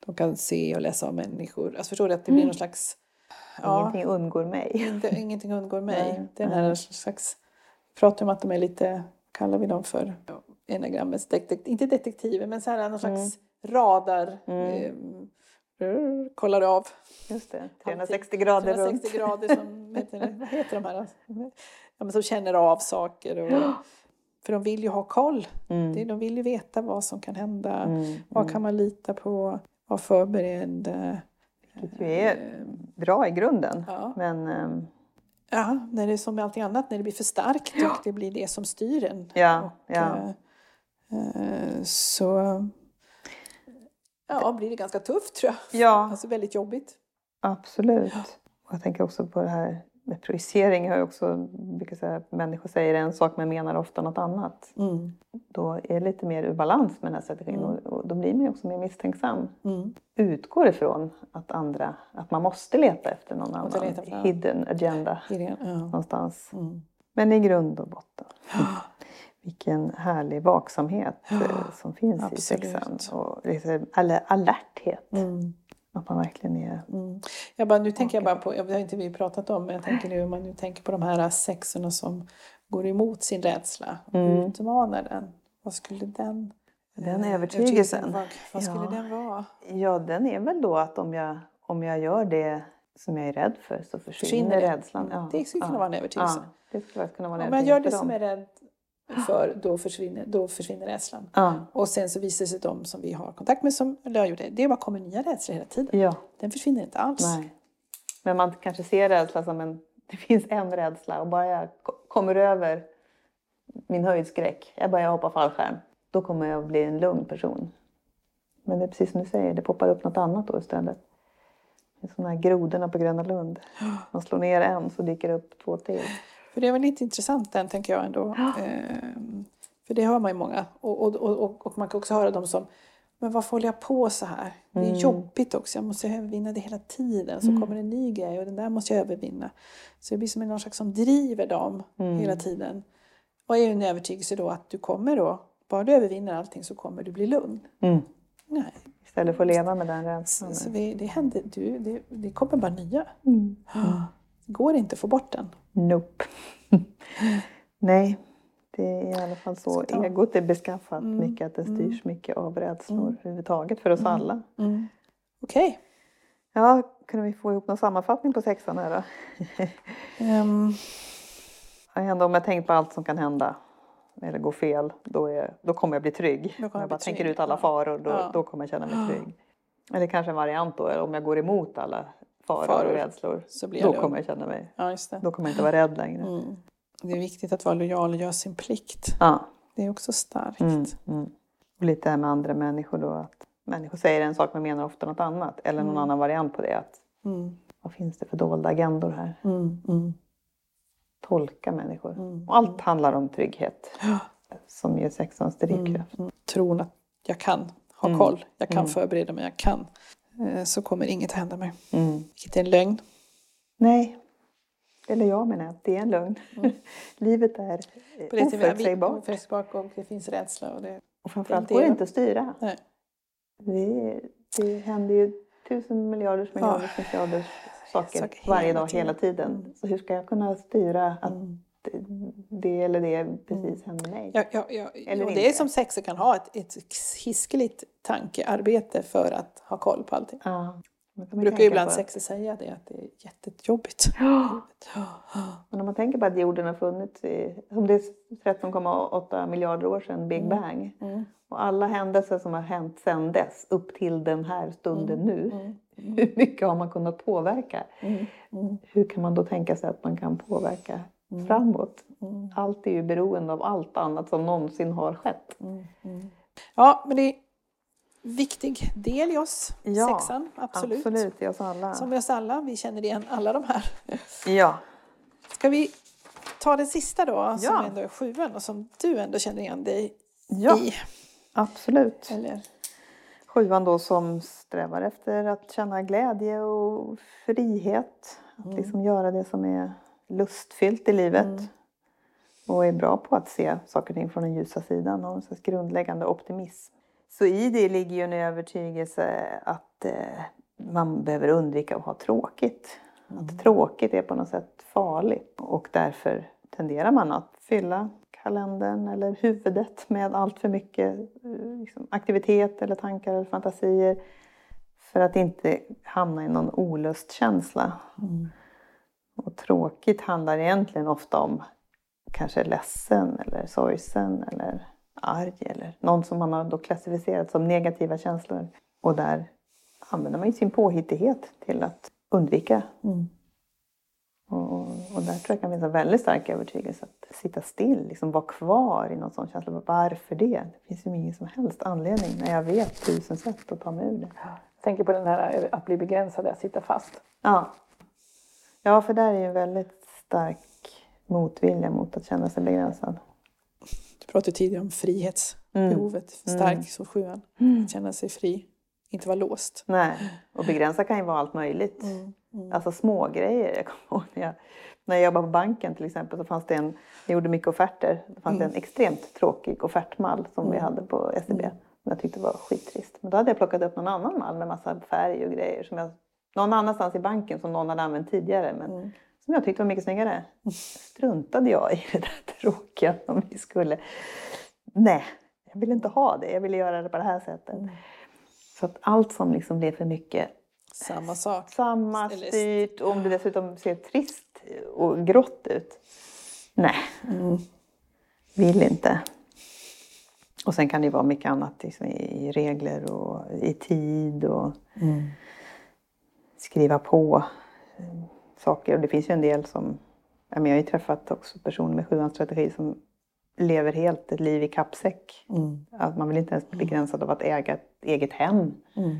de kan se och läsa om människor. Alltså förstår du att det blir någon slags... Ja, Ingenting undgår mig. inte, ingenting undgår mig. Nej, det är den här slags... Pratar om att de är lite, kallar vi dem för enagrammets detektiv, inte detektiver men så här någon slags radar. Mm. Eh, kollar av. Just det, 360 grader 360 runt. grader som, heter det, vad heter de här? Ja, men som känner av saker. Och, för de vill ju ha koll. Mm. Det- De vill ju veta vad som kan hända. Mm. Vad kan man lita på? Vara förberedd. eh, Vilket ju är bra i grunden. Ja. Men ehm, Ja, när det är som med allting annat, när det blir för starkt och det blir det som styr en. Ja, och, ja. eh, eh, så ja, blir det ganska tufft tror jag. Ja. Alltså väldigt jobbigt. Absolut. Och jag tänker också på det här med projicering. Jag har också brukar säga att människor säger en sak men menar ofta något annat. Mm. Då är det lite mer ur balans med den här strategin Mm. och, och då blir man ju också mer misstänksam. Mm. Utgår ifrån att andra, att man måste leta efter någon annan efter- ja. hidden agenda Ja. någonstans. Mm. Men i grund och botten. Vilken härlig vaksamhet Ja, eh, som finns absolut. i sexan. Och liksom, eller alerthet. Mm. Att man verkligen är... Mm. Jag bara, nu tänker jag bara på, det har inte vi pratat om, men jag tänker nu om man nu tänker på de här sexorna som går emot sin rädsla och Mm. utmanar den. Vad skulle den Den eh, övertygelsen. Vad, vad skulle Ja. den vara? Ja, den är väl då att om jag, om jag gör det som jag är rädd för så försvinner, Försvinner rädslan. Mm. Det skulle kunna vara en övertygelse. Ja, det skulle kunna vara en Om jag gör det övertygelse som för är rädd för, då försvinner, då försvinner rädslan. Ja, Och sen så visar det sig de som vi har kontakt med, som jag gjorde, det bara kommer nya rädslor hela tiden. ja, Den försvinner inte alls. nej. Men man kanske ser rädsla som en... Det finns en rädsla och bara jag ko- kommer över min höjdskräck, jag börjar hoppa fallskärm, då kommer jag bli en lugn person. Men det är precis som du säger, det poppar upp något annat då istället. Det är som de här grodorna på Gröna Lund. Man slår ner en så dyker det upp två till. För det är väl lite intressant den tänker jag ändå. Ehm, för det hör man ju många. Och, och, och, och, man kan också höra dem som men varför håller jag på så här? Det är Mm. jobbigt också. Jag måste övervinna det hela tiden. Så kommer det en ny grej och den där måste jag övervinna. Så det blir som någon slags som driver dem Mm. hela tiden. Och är ju en övertygelse då att du kommer då, bara du övervinner allting så kommer du bli lugn. Mm. Nej, Istället för att leva med den så, rädslan. så vi, det händer, du, det, det kommer bara nya. Mm. Går inte att få bort den. Nope. Nej, det är i alla fall så ta- egot är beskaffat Mm, mycket. Att det mm. styrs mycket av rädslor Mm. överhuvudtaget för oss Mm. alla. Okej. Ja, kunde vi få ihop någon sammanfattning på sexan här då? Ehm, Ja, Ändå om jag tänkt på allt som kan hända eller gå fel, då, är, då kommer jag bli trygg. Om jag jag bara tänker ut alla faror, då, Ja. då kommer jag känna mig trygg. Eller kanske en variant då, om jag går emot alla faror, Faror, och rädslor, så blir jag då lugn. kommer jag känna mig, ja, då kommer jag inte vara rädd längre. Mm. Det är viktigt att vara lojal och göra sin plikt. Ja. Det är också starkt. Mm, mm. Och lite det här med andra människor då. Att människor säger en sak men menar ofta något annat. Eller någon Mm. annan variant på det. Att, Mm. vad finns det för dolda agendor här? Mm. Tolka människor. Och allt handlar om trygghet. Som ger sexans drivkraft. Tron att jag kan ha koll, jag kan förbereda mig, jag kan. Eh, Så kommer inget hända mig. Mm. Vilket är en lögn. Nej, eller jag menar att det är en lögn. Mm. Livet är eh, På det till- oförutsägbart. oförutsägbart och det finns rädsla. Och det, Och framförallt det går det inte att styra. nej. Det, det händer ju tusen miljarders miljarders miljarders saker Saker varje dag, tiden. hela tiden. Så hur ska jag kunna styra att Mm. Det eller det precis händer mig? Ja, ja, ja. Eller och det är som sexer kan ha ett, ett hiskeligt tankearbete för att ha koll på allting. Ja. Man brukar tänka ibland sexer säga det, att det är jättejobbigt. Ja. Och när man tänker på att jorden har funnits i, om det är 13,8 miljarder år sedan Big Mm. Bang. Mm. Och alla händelser som har hänt sedan dess upp till den här stunden nu. Mm. Hur mycket har man kunnat påverka? Mm. Mm. Hur kan man då tänka sig att man kan påverka Mm. framåt? Mm. Allt är ju beroende av allt annat som någonsin har skett. Mm. Mm. Ja, men det är en viktig del i oss, Ja, sexan. Absolut. Absolut, i oss alla. Som i oss alla, vi känner igen alla de här. Ja. Ska vi ta den sista då, som Ja. ändå är sjuan och som du ändå känner igen dig ja, i? absolut. Eller? Sjuan då som strävar efter att känna glädje och frihet. Att Mm. liksom göra det som är lustfyllt i livet. Mm. Och är bra på att se saker och ting från den ljusa sidan. Och en slags grundläggande optimism. Så i det ligger ju en övertygelse att eh, man behöver undvika att ha tråkigt. Mm. Att tråkigt är på något sätt farligt. Och därför tenderar man att fylla kalendern eller huvudet med allt för mycket eh, liksom, aktivitet eller tankar eller fantasier. För att inte hamna i någon olustkänsla. Mm. Och tråkigt handlar egentligen ofta om kanske ledsen eller sorgsen eller arg eller någon som man har då klassificerat som negativa känslor. Och där använder man ju sin påhittighet till att undvika Mm. Och, och där tror jag kan finnas en väldigt stark övertygelse att sitta still, liksom vara kvar i någon sån känsla. Varför det? Det finns ju ingen som helst anledning när jag vet tusen sätt att ta mig ur det. Jag tänker på den här att bli begränsad, att sitta fast. Ja. Ja, för där är ju en väldigt stark motvilja mot att känna sig begränsad. Du pratade tidigare om frihetsbehovet, mm. stark som sjuan. Mm. Att känna sig fri, inte vara låst. Nej, och begränsa kan ju vara allt möjligt. Mm. Mm. Alltså små grejer. Jag kommer ihåg när jag, när jag jobbade på banken till exempel så fanns det en, jag gjorde mycket offerter, det fanns mm. en extremt tråkig offertmall som vi mm. hade på SEB. Mm. Som jag tyckte var skittrist. Men då hade jag plockat upp någon annan mall med massa färg och grejer som jag, någon annanstans i banken som någon hade använt tidigare. Men mm. som jag tyckte var mycket snyggare. Struntade jag i det där tråkiga som vi skulle... Nej, jag ville inte ha det. Jag ville göra det på det här sättet. Mm. Så att allt som liksom blev för mycket samma sak. Samma styrt. Och om det dessutom ser trist och grått ut. Nej, mm. vill inte. Och sen kan det ju vara mycket annat liksom, i regler och i tid och mm. Skriva på saker. Och det finns ju en del som... Jag har ju träffat också personer med sjuans som lever helt ett liv i kappsäck. Mm. Att man vill inte ens bli begränsad av att äga ett eget hem. Mm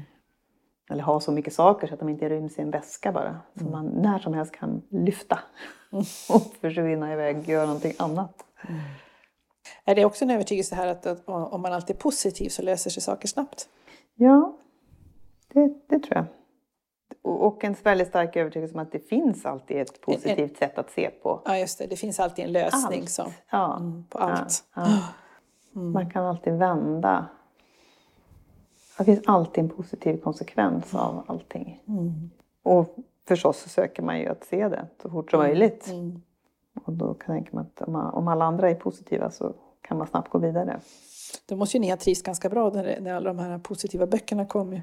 eller ha så mycket saker så att de inte ryms i en väska bara. Så mm. man när som helst kan lyfta mm. och försvinna iväg och göra någonting annat. Mm. Är det också en övertygelse här att, att, om man alltid är positiv så löser sig saker snabbt? Ja, det, det tror jag. Och en väldigt stark övertygelse om att det finns alltid ett positivt sätt att se på. Ja, just det. Det finns alltid en lösning allt. Som, ja. Mm, på allt. Ja, ja. Mm. Man kan alltid vända det finns alltid en positiv konsekvens av allting. Mm. Och förstås så söker man ju att se det så fort som mm. möjligt. Mm. Och då kan jag tänka att man, om alla andra är positiva så kan man snabbt gå vidare. Då måste ju ni ha trivts ganska bra när, när alla de här positiva böckerna kom i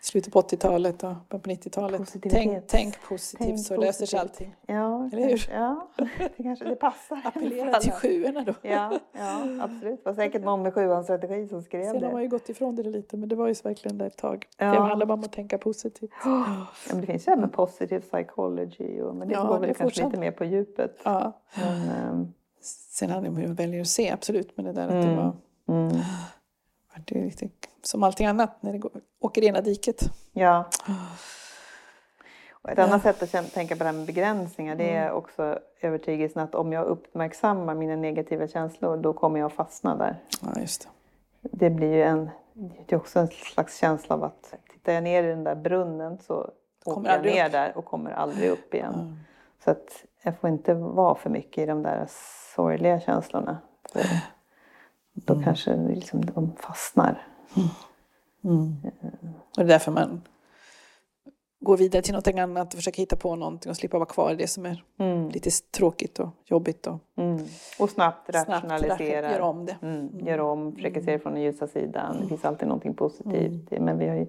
slutet på 80-talet och på 90-talet. Tänk, tänk positivt tänk så positivt. löser sig allting. Ja, Eller hur? Ja, det kanske det passar. Appellera till sjuorna då. Ja, ja, absolut. Det var säkert någon med sjuans strategi som skrev Sen det. Sen har man ju gått ifrån det lite men det var ju verkligen det ett tag. Ja. Det handlar om att tänka positivt. Ja, men det finns ju även positive psychology och, men det ja, går väl kanske lite mer på djupet. Ja. Men, um... Sen handlar det om hur man väljer att se, absolut. Men det där att mm. det var Mm. Det är lite som allting annat när det går, åker ena diket. Ja. Och ett ja. annat sätt att tänka på det här med begränsningar det är mm. också övertygelsen att om jag uppmärksammar mina negativa känslor då kommer jag fastna där. Ja, just det. det blir ju en, det är också en slags känsla av att tittar jag ner i den där brunnen så kommer åker jag ner upp. där och kommer aldrig upp igen. Mm. Så att jag får inte vara för mycket i de där sorgliga känslorna. För då mm. kanske liksom de fastnar. Mm. Mm. Och det är därför man går vidare till något annat och försöker hitta på någonting och slippa vara kvar i det som är mm. lite tråkigt och jobbigt. Och, mm. och snabbt rationalisera. Gör om det. Mm. Gör om, försöker se det från den ljusa sidan. Det finns alltid någonting positivt. Men vi har ju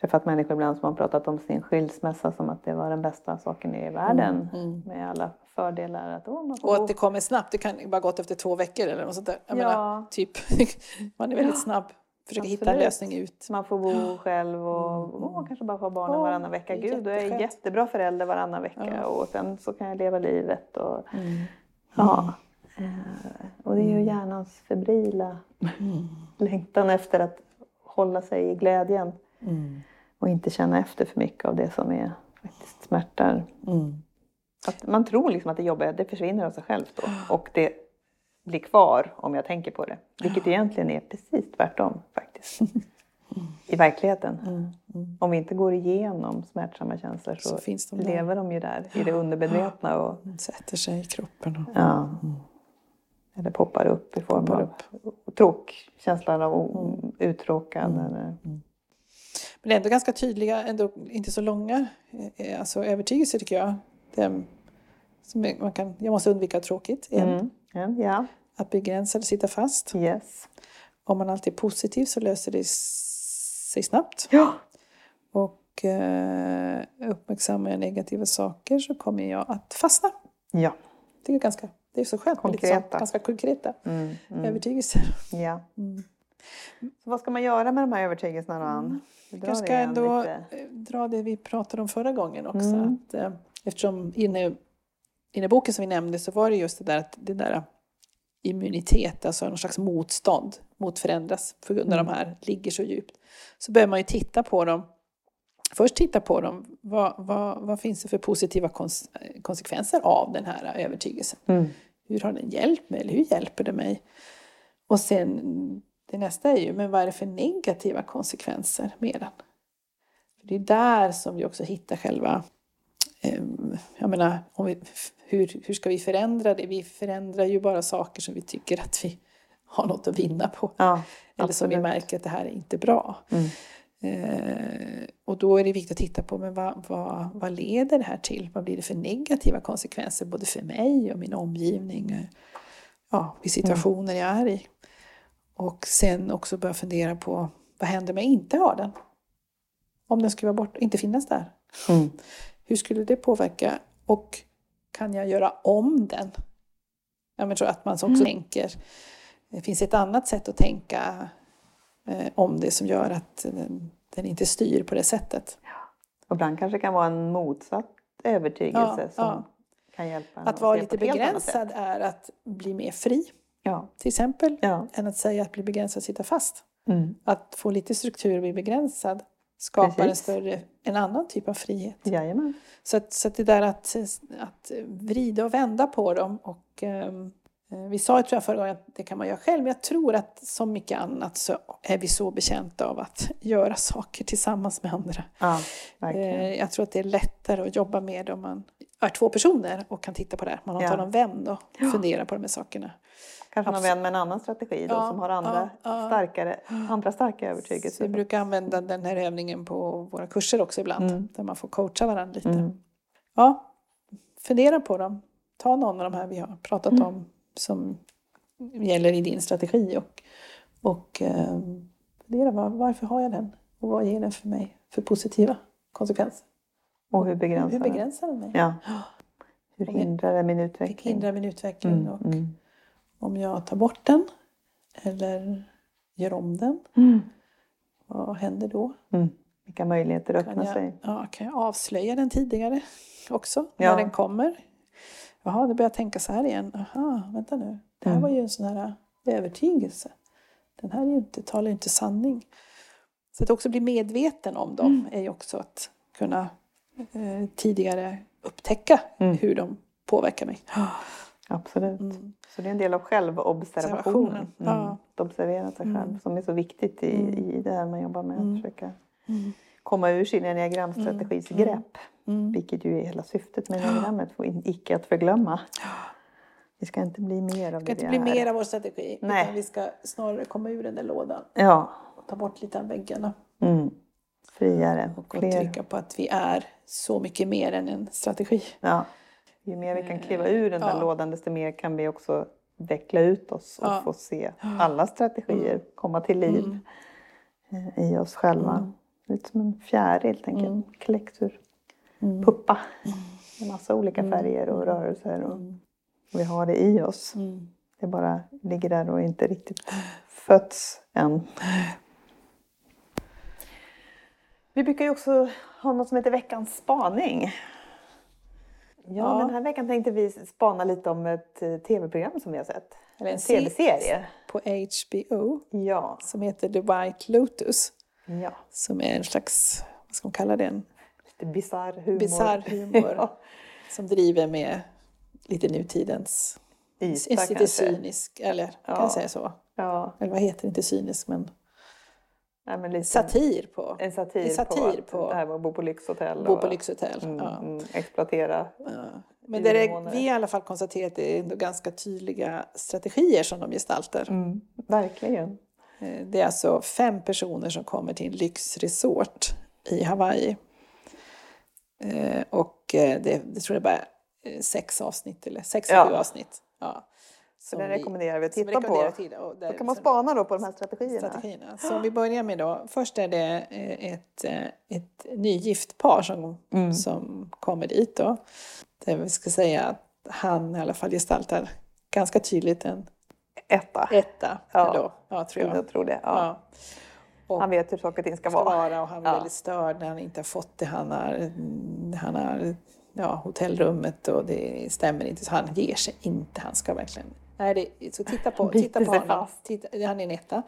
träffat människor ibland som har pratat om sin skilsmässa som att det var den bästa saken i världen. Med alla fördelar. Att, oh, och att det kommer snabbt, det kan bara gått efter två veckor eller något sånt där. Jag ja. menar, typ, man är väldigt ja. snabb. Försöker Absolut. hitta en lösning ut. Man får bo själv och mm. oh, kanske bara få barnen oh, varannan vecka. Gud, då är jag jättebra förälder varannan vecka ja. och sen så kan jag leva livet. Och, mm. Ja. Mm. Och det är ju mm. hjärnans febrila mm. längtan efter att hålla sig i glädjen. Mm. Och inte känna efter för mycket av det som är faktiskt smärtar. Mm. Att man tror liksom att det jobbiga det försvinner av sig självt då. Och det blir kvar om jag tänker på det. Vilket egentligen är precis tvärtom faktiskt. I verkligheten. Mm, mm. Om vi inte går igenom smärtsamma känslor så, så de lever de ju där i det undermedvetna. Och, sätter sig i kroppen. Och, ja. Mm. Eller poppar upp i form poppar av upp. tråk, känslan av mm. uttråkad. Mm. Eller, mm. Men det är ändå ganska tydliga, ändå inte så långa eh, alltså övertygelser tycker jag. Det, som man kan, jag måste undvika tråkigt. En. Mm. Ja. Att begränsa eller sitta fast. Yes. Om man alltid är positiv så löser det sig snabbt. Ja. Och eh, uppmärksammar jag negativa saker så kommer jag att fastna. Ja. Det är ganska, det är så skönt med lite så, ganska konkreta mm, mm. övertygelser. Ja. Mm. Så vad ska man göra med de här övertygelserna då, Ann? Vi kanske ska ändå lite. dra det vi pratade om förra gången också. Mm. Att, eh, eftersom i den, här, i den här boken som vi nämnde så var det just det där att det där immunitet, alltså någon slags motstånd mot förändras på grund av Mm. de här, ligger så djupt. Så börjar man ju titta på dem. Först titta på dem, vad, vad, vad finns det för positiva kons konsekvenser av den här övertygelsen? Mm. Hur har den hjälpt mig eller hur hjälper det mig? Och sen det nästa är ju, men vad är det för negativa konsekvenser med den? För det är där som vi också hittar själva, eh, jag menar, vi, hur, hur ska vi förändra det? Vi förändrar ju bara saker som vi tycker att vi har något att vinna på. Ja, Eller som vi märker att det här är inte bra. Mm. Eh, och då är det viktigt att titta på men vad, vad, vad leder det här till? Vad blir det för negativa konsekvenser både för mig och min omgivning? Ja, vid situationer jag är i. Och sen också börja fundera på vad händer om jag inte har den? Om den skulle vara bort, inte finnas där. Mm. Hur skulle det påverka? Och kan jag göra om den? Jag tror att man också Mm. tänker, det finns ett annat sätt att tänka eh, om det som gör att den, den inte styr på det sättet. Och ibland kanske det kan vara en motsatt övertygelse Ja, som ja. kan hjälpa Att vara lite begränsad är att bli mer fri, Ja. till exempel, Ja. än att säga att bli begränsad att sitta fast. Mm. Att få lite struktur och bli begränsad skapar en större, en annan typ av frihet. Jajamän. Så att, så att det där att, att vrida och vända på dem och eh, vi sa ju tror jag förra gången att det kan man göra själv, men jag tror att som mycket annat så är vi så betjänta av att göra saker tillsammans med andra. Ja, verkligen. Eh, Jag tror att det är lättare att jobba med det om man är två personer och kan titta på det här. Man har Ja. någon vän och funderar på de här sakerna. Kanske någon vän med en annan strategi då, Ja, som har andra, ja. Starkare, andra starka Så vi övertygelser. brukar använda den här övningen på våra kurser också ibland, Mm. där man får coacha varandra lite. Mm. Ja, fundera på dem. Ta någon av de här vi har pratat Mm. om som gäller i din strategi och, och eh, fundera var, varför har jag den? Och vad ger den för mig för positiva konsekvenser? Och hur begränsar Hur den? begränsar den mig? Ja. Hur hindrar det min Hur utveckling? hindrar min utveckling? Mm, Och mm. Om jag tar bort den eller gör om den, Mm. vad händer då? Mm. Vilka möjligheter öppnar jag, sig? ja, kan jag avslöja den tidigare också? Ja. När den kommer? Jaha, nu börjar jag tänka så här igen. Aha, vänta nu. Det här Mm. var ju en sån här övertygelse. Den här är inte, talar ju inte sanning. Så att också bli medveten om dem Mm. är ju också att kunna eh, tidigare upptäcka Mm. hur de påverkar mig. Absolut. Mm. Så det är en del av självobservationen. Observationen, Mm. ja. Att observera sig själv Mm. som är så viktigt i, Mm. i det här man jobbar med. Att försöka Mm. komma ur sin enneagramstrategis grepp. Vilket ju är hela syftet med enneagrammet. Icke att förglömma. Vi ska inte bli mer av Det ska det inte vi bli mer av vår strategi. Nej. Utan vi ska snarare komma ur den där lådan Ja. och ta bort lite av väggarna. Mm. Friare. Och Fler. trycka på att vi är så mycket mer än en strategi. Ja. Ju mer vi kan kliva ur den där Eh, Ja. lådan desto mer kan vi också veckla ut oss och Ja. få se alla strategier komma till liv Mm. eh, i oss själva. Mm. Lite som en fjäril, helt enkelt. Mm. Kläckt ur Mm. puppa. Med massa olika färger och rörelser. Och Mm. vi har det i oss. Mm. Det bara ligger där och inte riktigt fötts än. Vi brukar ju också ha något som heter veckans spaning. Ja, Ja. den här veckan tänkte vi spana lite om ett eh, tv-program som vi har sett. Eller en tv-serie. På HBO Ja. som heter The White Lotus. ja. Som är en slags, vad ska man kalla det, en Lite bisarr humor. bisarr humor. ja. Som driver med lite nutidens, Yta lite kanske. cynisk, eller kan Ja. jag säga så? Ja, Eller vad heter det, inte cynisk men men lite satir på. En satir, En satir på, att på- det här med att bo på lyxhotell. Bo på lyxhotell. Mm, Ja. mm, exploatera. Ja. Men det är, vi i alla fall konstaterar att det är ändå ganska tydliga strategier som de gestaltar. Mm, verkligen. Eh, Det är alltså fem personer som kommer till en lyxresort i Hawaii. Eh, Och eh, det, det tror jag bara är sex avsnitt eller sex Ja. sju avsnitt. Ja. Så det rekommenderar vi att titta på. till. Och där, Då kan man sen- spana då på de här strategierna. strategierna. Så vi börjar med då. Först är det eh, ett, eh, ett nygift par som, Mm. som kommer dit då. Där vi ska säga att han i alla fall gestaltar ganska tydligt en Etta. etta. Ja. Då, ja, tror jag. Jag tror det. Ja. Ja. Han vet hur saker och ting ska ska vara. vara och han är Ja. väldigt störd när han inte har fått det han har, han har ja, hotellrummet och det stämmer inte. Så han ger sig inte. Han ska verkligen... Nej, det, så titta på, titta på honom. Titta, han är en etta.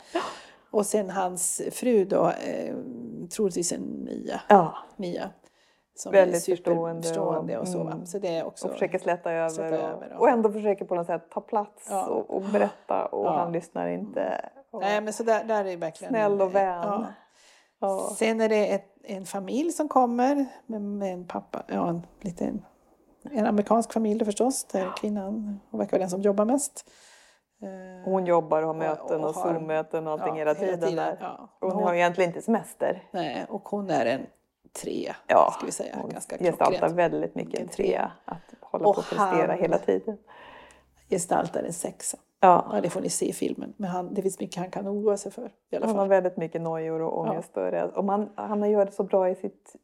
Och sen hans fru då, eh, troligtvis en nia. Ja, Mia. Som Väldigt är förstående superförstående och- och, så. mm. Så det är också... och försöker släta över, Släta och, över, ja. och ändå försöker på något sätt ta plats Ja. och, och berätta och Ja. han lyssnar inte. Och, Nej, men så där, där är verkligen... snäll och vän. Ja. Ja. Sen är det ett, en familj som kommer med, en pappa, ja en liten en amerikansk familj då förstås, där kvinnan hon verkar vara den som jobbar mest. Eh, Hon jobbar och har möten och, och Zoom-möten och allting ja, hela tiden. där. Ja. Och hon Hon- har egentligen inte semester. Nej, och hon är en trea, Ja, ska vi säga. Hon Ganska gestaltar klockrent. väldigt mycket en trea. Att hålla Och på och prestera hela tiden. Gestaltar en sexa. Ja. Ja, det får ni se i filmen. Men han, det finns mycket han kan oroa sig för i alla Han har fall. väldigt mycket nojor och ångest. Och, rädd- och man, han gör det så bra i sitt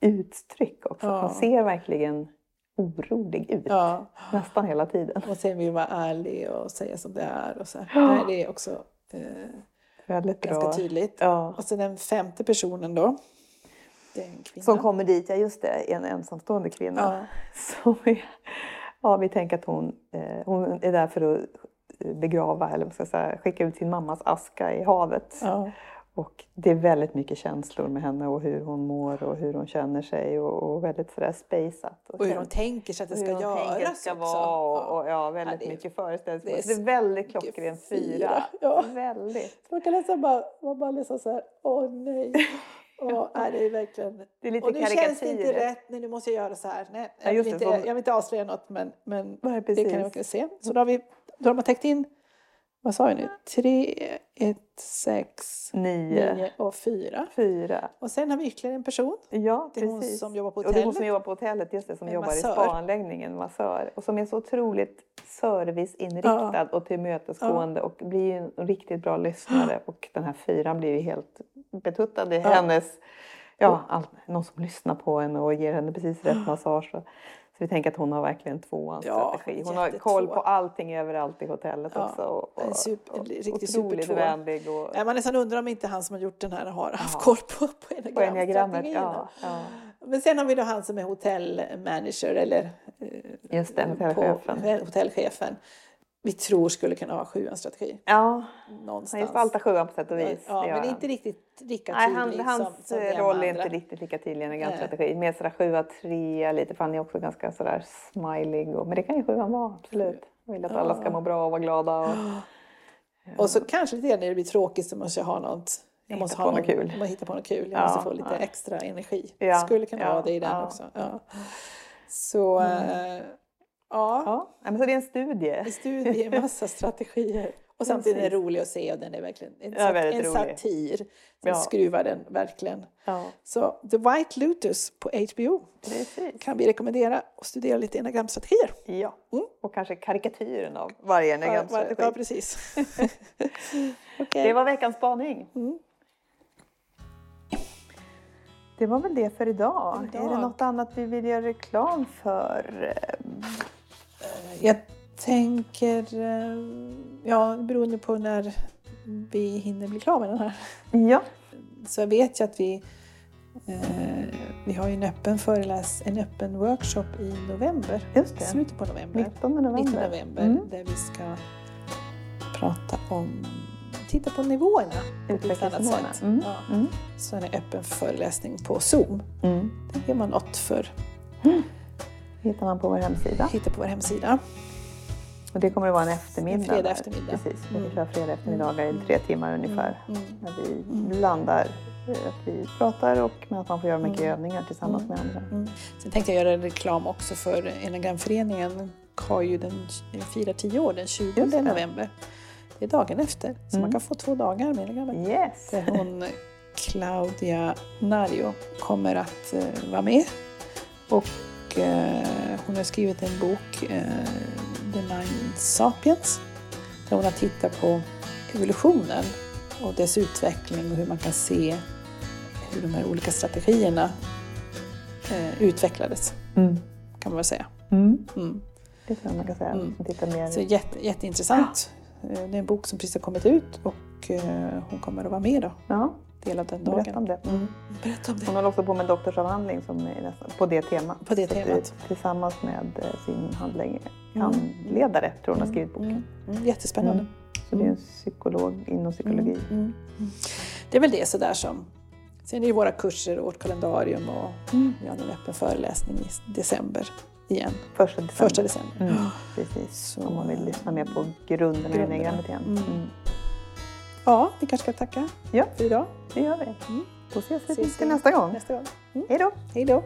uttryck också. Ja. Han ser verkligen orolig ut. Ja, Nästan hela tiden. och sen vill vara ärlig och säga som det är. Och så. här. Det är också eh, Väldigt bra. ganska tydligt. Ja. Och sen den femte personen då. Som kommer dit, ja just det, en ensamstående kvinna. Ja. Som är, ja, vi tänker att hon, eh, hon är där för att begrava, eller vad ska jag säga, skicka ut sin mammas aska i havet. Ja. Och det är väldigt mycket känslor med henne och hur hon mår och hur hon känner sig och, och väldigt sådär spejsat. Och hur hon tänker sig att det ska hur tänker göras det ska vara och, och ja, väldigt Ja, är- mycket föreställningsfullt. det är Det är väldigt klockren fyra. Ja. Väldigt. Man kan nästan bara, man bara läsa så här, åh nej. Åh, nej, det är verkligen... Det är lite Och nu känns det inte rätt, nej nu måste jag göra så här. Nej, Ja, jag, vill inte, så- jag vill inte avslöja något men, men Nej, det kan jag verkligen se. Så då har, vi, då har man täckt in, vad sa jag nu, tre, ett, sex, Nio, nio och fyra. fyra. Och sen har vi ytterligare en person. Ja, Det är hon precis. som jobbar på Och det är hon som hotellet. jobbar på hotellet, just det, som En jobbar massör. i spaanläggningen, massör. Och som är så otroligt serviceinriktad och tillmötesgående och blir en riktigt bra lyssnare. Och den här fyran blir ju helt betuttad i Ja. hennes, ja, all, någon som lyssnar på henne och ger henne precis rätt massage. Så, vi tänker att hon har verkligen tvåans Ja, strategi. Hon har koll på allting överallt i hotellet Ja, också. Och, en och, super- och, riktigt otroligt supertvå. vänlig. Och, Nej, Man nästan undrar om inte han som har gjort den här har haft Ja. koll på, på enneagramstrategierna. Ja, ja. Men sen har vi då han som är hotellmanager eller eh, Just det, på- hotellchefen. Vi tror skulle kunna ha sjuans strategi. Ja, han Någonstans. gestaltar sjuan på sätt och vis. Ja, men han. inte riktigt lika Nej, tydlig han, hans som, som roll är inte riktigt lika tydlig i en Nej. strategi. Mer sådär sjua, trea lite, för han är också ganska sådär smilig. Och, men det kan ju sjuan vara, absolut. Vill att alla ska må bra och vara glada. Och, Och så kanske lite när det blir tråkigt så måste jag ha något jag måste ha något kul. Jag hitta på något kul. Jag Ja, måste få lite ja. extra energi. Ja, Skulle kunna ja, ha det i den ja. också. Ja. Så äh, ja, ja, men så det är en studie. en studie, en massa strategier. Och samtidigt är den rolig att se och den är verkligen en, Ja, en rolig. satir. Sen Ja. skruvar den verkligen. Ja, Så The White Lotus på HBO precis. kan vi rekommendera att studera lite enagramstrategier. Ja. Mm. Och kanske karikatyren av varje Ja, enneagramstrategi. ja, precis. Okej. Det var veckans spaning. Mm. Det var väl det för idag. Idag. Är det något annat vi vill göra reklam för? Jag tänker, eh, ja beroende på när vi hinner bli klara med den här. Ja, Så jag vet ju att vi, eh, vi har en öppen föreläs, en öppen workshop i november. just det. Slutet på november. 19 november. 19 november. Mm. Där vi ska prata om, titta på nivåerna på ett annat sätt. Mm. Ja. Mm. Så en öppen föreläsning på Zoom. Mm. Den ger man något för. Hittar man på vår hemsida. Hitta på vår hemsida. Och det kommer att vara en eftermiddag. En fredag eftermiddag. Precis, vi Mm. kör fredag eftermiddagar i tre timmar ungefär. Mm. När vi Mm. landar, eh, att vi pratar och men att man får göra mycket Mm. övningar tillsammans Mm. med andra. Mm. Sen tänkte jag göra reklam också för Enagramföreningen. Har ju den, firar tio år den 20 Just det. november. Det är dagen efter. Så Mm. man kan få två dagar med enagrammet. Yes! Hon, Claudia Nario, kommer att eh, vara med. Och eh, hon har skrivit en bok, eh, The Nine Sapiens. Där hon har tittat på evolutionen och dess utveckling och hur man kan se hur de här olika strategierna eh, utvecklades, Mm. kan man väl säga. Mm. Mm. Det jag man kan säga. Mm. Mer. Så jätte, jätteintressant. Eh, Det är en bok som precis har kommit ut och hon kommer att vara med då. Ja, del av den dagen. Berätta om det. Mm. Berätta om det. Hon håller också på med en doktorsavhandling som är nästan på det temat. På det temat. Tillsammans med eh, sin handläggare, Mm. handledare, tror hon har skrivit boken. Mm. Mm. Jättespännande. Mm. Så det är en psykolog inom psykologi. Mm, mm, mm. Det är väl det sådär som... Sen är det våra kurser och vårt kalendarium och Mm. vi har en öppen föreläsning i december igen. Första december. Första december. Mm. Precis. Så- Om man vill lyssna mer på grunderna i enneagrammet igen. Mm. Ja, vi kanske ska tacka Ja. för idag. Det gör vi. Mm. Då ses vi Ses nästa gång. Nästa gång. Mm. Hej då! Hej då!